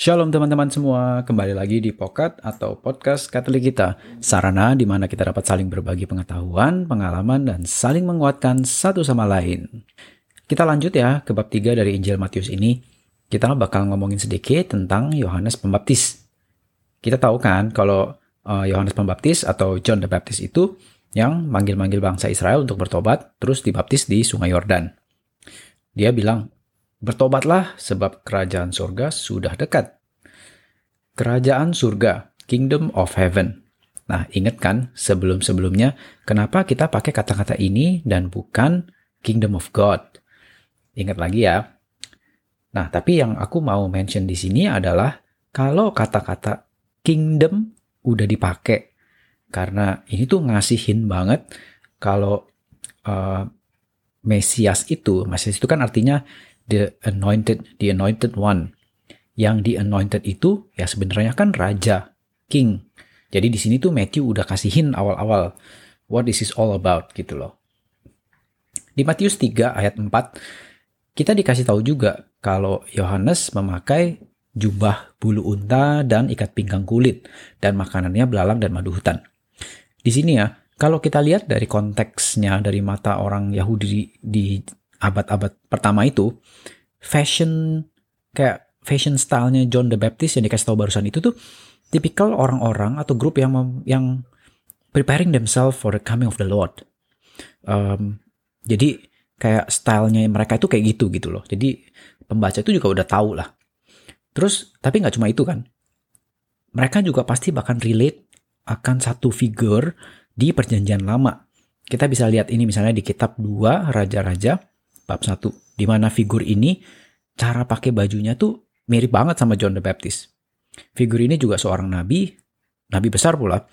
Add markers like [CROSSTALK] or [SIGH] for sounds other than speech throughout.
Shalom teman-teman semua, kembali lagi di Pokat atau Podcast Katolik kita, sarana di mana kita dapat saling berbagi pengetahuan, pengalaman, dan saling menguatkan satu sama lain. Kita lanjut ya ke bab 3 dari Injil Matius ini. Kita bakal ngomongin sedikit tentang Yohanes Pembaptis. Kita tahu kan kalau uh, Yohanes Pembaptis atau John the Baptist itu yang manggil-manggil bangsa Israel untuk bertobat, terus dibaptis di Sungai Yordan. Dia bilang, Bertobatlah sebab kerajaan surga sudah dekat. Kerajaan surga, kingdom of heaven. Nah, ingat kan sebelum-sebelumnya kenapa kita pakai kata-kata ini dan bukan kingdom of God? Ingat lagi ya. Nah, tapi yang aku mau mention di sini adalah kalau kata-kata kingdom udah dipakai karena ini tuh ngasihin banget kalau uh, Mesias itu, Mesias itu kan artinya the anointed, the anointed one. Yang di anointed itu ya sebenarnya kan raja, king. Jadi di sini tuh Matthew udah kasihin awal-awal what this is all about gitu loh. Di Matius 3 ayat 4 kita dikasih tahu juga kalau Yohanes memakai jubah bulu unta dan ikat pinggang kulit dan makanannya belalang dan madu hutan. Di sini ya, kalau kita lihat dari konteksnya dari mata orang Yahudi di, abad-abad pertama itu fashion kayak fashion stylenya John the Baptist yang dikasih tahu barusan itu tuh tipikal orang-orang atau grup yang yang preparing themselves for the coming of the Lord. Um, jadi kayak stylenya mereka itu kayak gitu gitu loh. Jadi pembaca itu juga udah tahu lah. Terus tapi nggak cuma itu kan. Mereka juga pasti bahkan relate akan satu figure di perjanjian lama. Kita bisa lihat ini misalnya di kitab 2 Raja-Raja bab 1 di mana figur ini cara pakai bajunya tuh mirip banget sama John the Baptist. Figur ini juga seorang nabi, nabi besar pula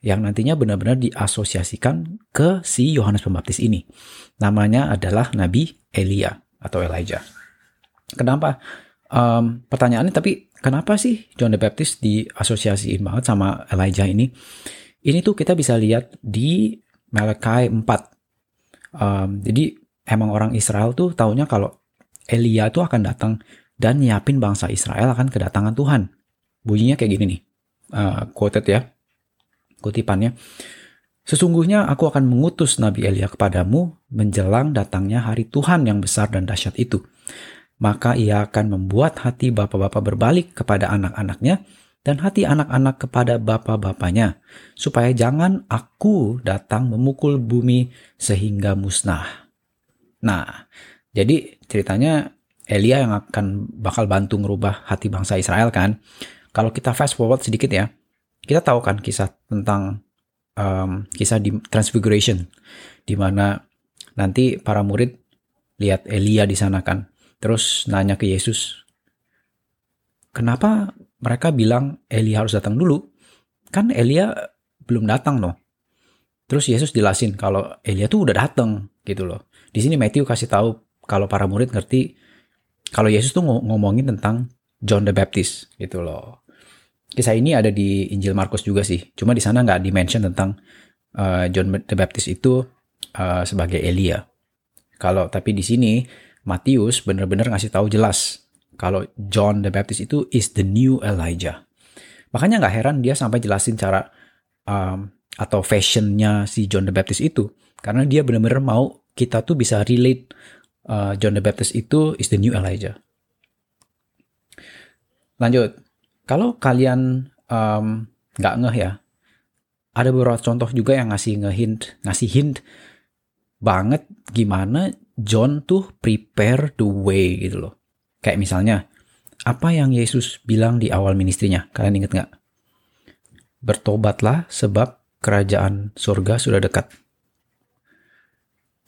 yang nantinya benar-benar diasosiasikan ke si Yohanes Pembaptis ini. Namanya adalah Nabi Elia atau Elijah. Kenapa? Um, pertanyaannya tapi kenapa sih John the Baptist diasosiasiin banget sama Elijah ini? Ini tuh kita bisa lihat di Malachi 4. Um, jadi emang orang Israel tuh taunya kalau Elia tuh akan datang dan nyiapin bangsa Israel akan kedatangan Tuhan. Bunyinya kayak gini nih, uh, quoted ya, kutipannya. Sesungguhnya aku akan mengutus Nabi Elia kepadamu menjelang datangnya hari Tuhan yang besar dan dahsyat itu. Maka ia akan membuat hati bapak-bapak berbalik kepada anak-anaknya dan hati anak-anak kepada bapak-bapaknya, supaya jangan aku datang memukul bumi sehingga musnah. Nah, jadi ceritanya Elia yang akan bakal bantu ngerubah hati bangsa Israel kan. Kalau kita fast forward sedikit ya, kita tahu kan kisah tentang um, kisah di Transfiguration, di mana nanti para murid lihat Elia di sana kan, terus nanya ke Yesus, kenapa mereka bilang Elia harus datang dulu? Kan Elia belum datang loh. Terus Yesus jelasin kalau Elia tuh udah datang gitu loh. Di sini Matthew kasih tahu kalau para murid ngerti kalau Yesus tuh ngomongin tentang John the Baptist gitu loh. Kisah ini ada di Injil Markus juga sih. Cuma di sana nggak dimention tentang uh, John the Baptist itu uh, sebagai Elia. Kalau tapi di sini Matius benar-benar ngasih tahu jelas kalau John the Baptist itu is the new Elijah. Makanya nggak heran dia sampai jelasin cara um, atau fashionnya si John the Baptist itu karena dia benar-benar mau kita tuh bisa relate uh, John the Baptist itu is the new Elijah. Lanjut, kalau kalian nggak um, ngeh ya, ada beberapa contoh juga yang ngasih ngehint, ngasih hint banget gimana John tuh prepare the way gitu loh. Kayak misalnya, apa yang Yesus bilang di awal ministrinya? Kalian inget nggak? Bertobatlah sebab kerajaan surga sudah dekat.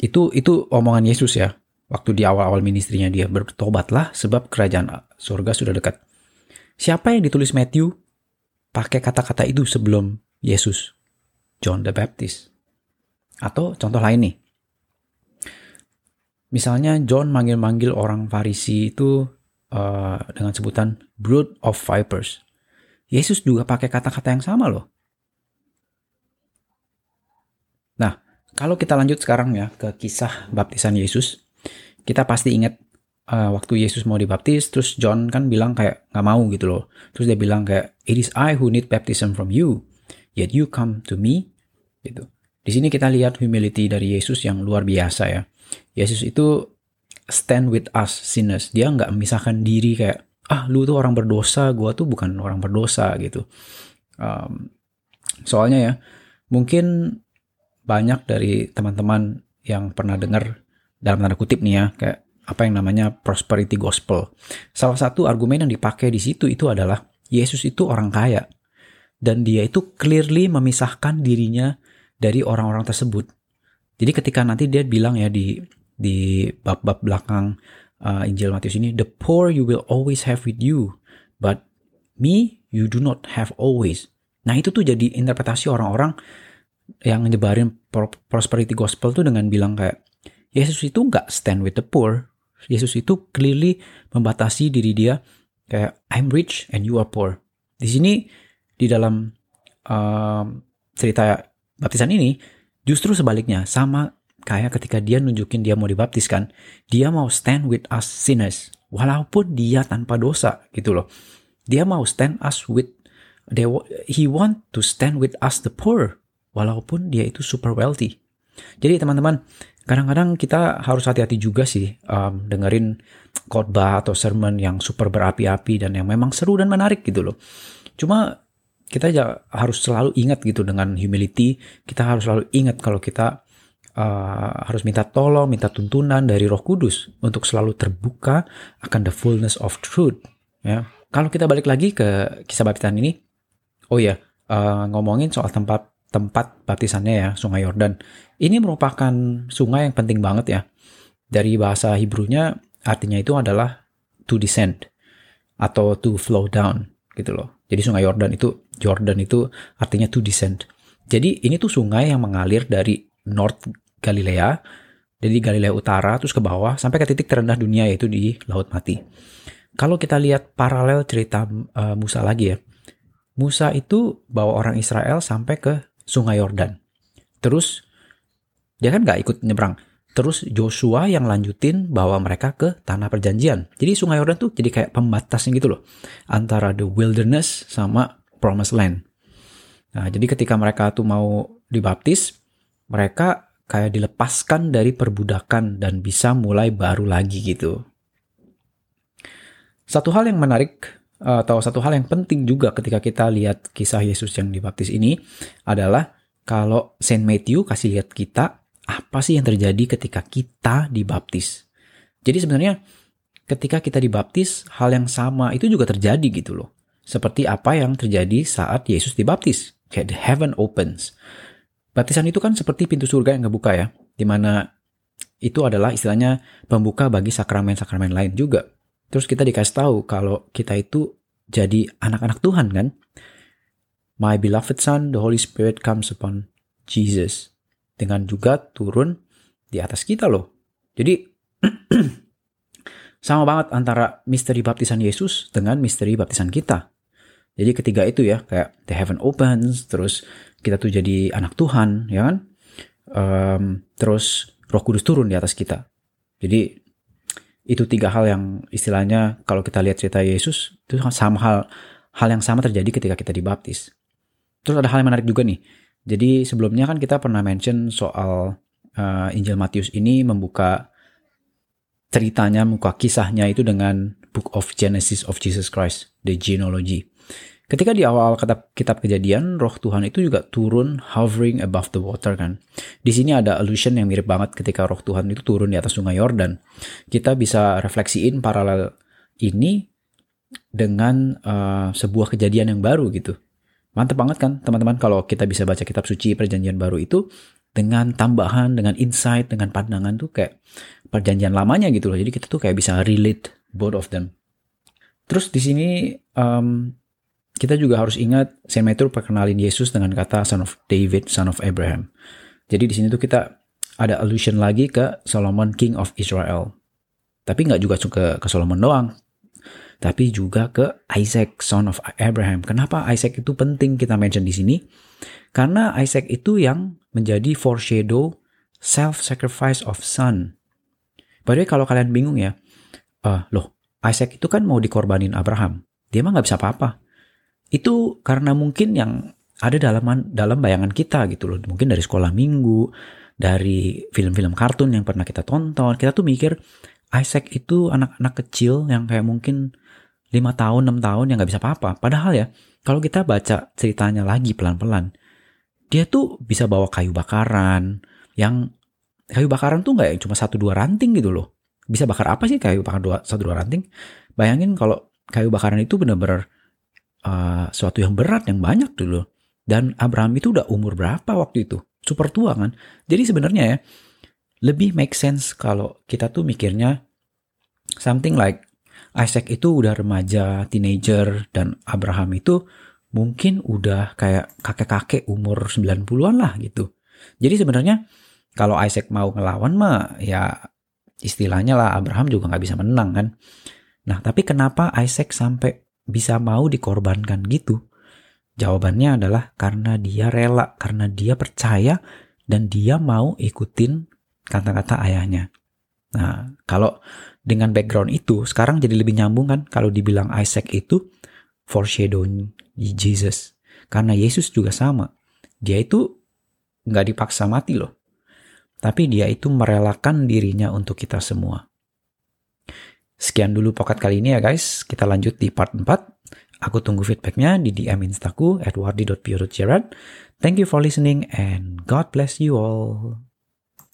Itu itu omongan Yesus ya. Waktu di awal-awal ministrinya dia bertobatlah sebab kerajaan surga sudah dekat. Siapa yang ditulis Matthew pakai kata-kata itu sebelum Yesus? John the Baptist. Atau contoh lain nih. Misalnya John manggil-manggil orang Farisi itu uh, dengan sebutan brood of vipers. Yesus juga pakai kata-kata yang sama loh. Nah, kalau kita lanjut sekarang ya ke kisah baptisan Yesus, kita pasti ingat uh, waktu Yesus mau dibaptis, terus John kan bilang kayak nggak mau gitu loh. Terus dia bilang kayak, It is I who need baptism from you, yet you come to me. Gitu. Di sini kita lihat humility dari Yesus yang luar biasa ya. Yesus itu stand with us sinners. Dia nggak memisahkan diri kayak, ah lu tuh orang berdosa, gua tuh bukan orang berdosa gitu. Um, soalnya ya, mungkin banyak dari teman-teman yang pernah dengar dalam tanda kutip nih ya, kayak apa yang namanya prosperity gospel. Salah satu argumen yang dipakai di situ itu adalah Yesus itu orang kaya dan dia itu clearly memisahkan dirinya dari orang-orang tersebut. Jadi ketika nanti dia bilang ya di di bab-bab belakang uh, Injil Matius ini, the poor you will always have with you, but me you do not have always. Nah itu tuh jadi interpretasi orang-orang yang nyebarin prosperity gospel tuh dengan bilang kayak Yesus itu nggak stand with the poor, Yesus itu clearly membatasi diri dia kayak I'm rich and you are poor. Di sini di dalam uh, cerita baptisan ini justru sebaliknya sama kayak ketika dia nunjukin dia mau dibaptiskan, dia mau stand with us sinners walaupun dia tanpa dosa gitu loh. Dia mau stand us with they, he want to stand with us the poor walaupun dia itu super wealthy. Jadi teman-teman, kadang-kadang kita harus hati-hati juga sih um, dengerin khotbah atau sermon yang super berapi-api dan yang memang seru dan menarik gitu loh. Cuma kita ya harus selalu ingat gitu dengan humility, kita harus selalu ingat kalau kita uh, harus minta tolong, minta tuntunan dari Roh Kudus untuk selalu terbuka akan the fullness of truth. Ya, kalau kita balik lagi ke kisah baptisan ini, oh ya uh, ngomongin soal tempat tempat baptisannya ya, Sungai Yordan. Ini merupakan sungai yang penting banget ya. Dari bahasa Hebrew-nya artinya itu adalah to descend atau to flow down gitu loh. Jadi Sungai Yordan itu Jordan itu artinya to descend. Jadi ini tuh sungai yang mengalir dari North Galilea, dari Galilea Utara terus ke bawah sampai ke titik terendah dunia yaitu di Laut Mati. Kalau kita lihat paralel cerita uh, Musa lagi ya, Musa itu bawa orang Israel sampai ke sungai Yordan. Terus dia kan nggak ikut nyebrang. Terus Joshua yang lanjutin bawa mereka ke tanah perjanjian. Jadi sungai Yordan tuh jadi kayak pembatasnya gitu loh. Antara the wilderness sama promised land. Nah jadi ketika mereka tuh mau dibaptis, mereka kayak dilepaskan dari perbudakan dan bisa mulai baru lagi gitu. Satu hal yang menarik atau satu hal yang penting juga ketika kita lihat kisah Yesus yang dibaptis ini adalah kalau Saint Matthew kasih lihat kita apa sih yang terjadi ketika kita dibaptis. Jadi sebenarnya ketika kita dibaptis hal yang sama itu juga terjadi gitu loh. Seperti apa yang terjadi saat Yesus dibaptis. Kayak the heaven opens. Baptisan itu kan seperti pintu surga yang kebuka ya. Di mana itu adalah istilahnya pembuka bagi sakramen-sakramen lain juga. Terus kita dikasih tahu kalau kita itu jadi anak-anak Tuhan kan. My beloved son, the Holy Spirit comes upon Jesus. Dengan juga turun di atas kita loh. Jadi [CLEARS THROAT] sama banget antara misteri baptisan Yesus dengan misteri baptisan kita. Jadi ketiga itu ya kayak the heaven opens, terus kita tuh jadi anak Tuhan, ya kan? Um, terus Roh Kudus turun di atas kita. Jadi itu tiga hal yang istilahnya kalau kita lihat cerita Yesus itu sama hal hal yang sama terjadi ketika kita dibaptis. Terus ada hal yang menarik juga nih. Jadi sebelumnya kan kita pernah mention soal uh, Injil Matius ini membuka ceritanya, membuka kisahnya itu dengan Book of Genesis of Jesus Christ, the genealogy. Ketika di awal kitab, kitab kejadian, roh Tuhan itu juga turun hovering above the water kan. Di sini ada allusion yang mirip banget ketika roh Tuhan itu turun di atas sungai Yordan. Kita bisa refleksiin paralel ini dengan uh, sebuah kejadian yang baru gitu. Mantep banget kan teman-teman kalau kita bisa baca kitab suci perjanjian baru itu dengan tambahan, dengan insight, dengan pandangan tuh kayak perjanjian lamanya gitu loh. Jadi kita tuh kayak bisa relate both of them. Terus di sini um, kita juga harus ingat Saint Matthew perkenalin Yesus dengan kata son of David, son of Abraham. Jadi di sini tuh kita ada allusion lagi ke Solomon King of Israel. Tapi nggak juga ke, ke Solomon doang. Tapi juga ke Isaac, son of Abraham. Kenapa Isaac itu penting kita mention di sini? Karena Isaac itu yang menjadi foreshadow self-sacrifice of son. Padahal kalau kalian bingung ya, uh, loh Isaac itu kan mau dikorbanin Abraham. Dia mah nggak bisa apa-apa. Itu karena mungkin yang ada dalam dalam bayangan kita gitu loh. Mungkin dari sekolah minggu, dari film-film kartun yang pernah kita tonton. Kita tuh mikir Isaac itu anak-anak kecil yang kayak mungkin lima tahun, enam tahun yang nggak bisa apa-apa. Padahal ya, kalau kita baca ceritanya lagi pelan-pelan, dia tuh bisa bawa kayu bakaran, yang kayu bakaran tuh nggak cuma satu dua ranting gitu loh. Bisa bakar apa sih kayu bakar dua, satu dua ranting? Bayangin kalau kayu bakaran itu benar-benar uh, suatu yang berat yang banyak dulu. Dan Abraham itu udah umur berapa waktu itu? Super tua kan? Jadi sebenarnya ya, lebih make sense kalau kita tuh mikirnya something like Isaac itu udah remaja, teenager, dan Abraham itu mungkin udah kayak kakek-kakek umur 90-an lah gitu. Jadi sebenarnya kalau Isaac mau ngelawan mah ya istilahnya lah Abraham juga nggak bisa menang kan. Nah tapi kenapa Isaac sampai bisa mau dikorbankan gitu? Jawabannya adalah karena dia rela, karena dia percaya dan dia mau ikutin kata-kata ayahnya. Nah, kalau dengan background itu sekarang jadi lebih nyambung kan kalau dibilang Isaac itu foreshadowing Jesus. Karena Yesus juga sama. Dia itu nggak dipaksa mati loh. Tapi dia itu merelakan dirinya untuk kita semua. Sekian dulu pokat kali ini ya guys. Kita lanjut di part 4. Aku tunggu feedbacknya di DM instaku at. Thank you for listening and God bless you all.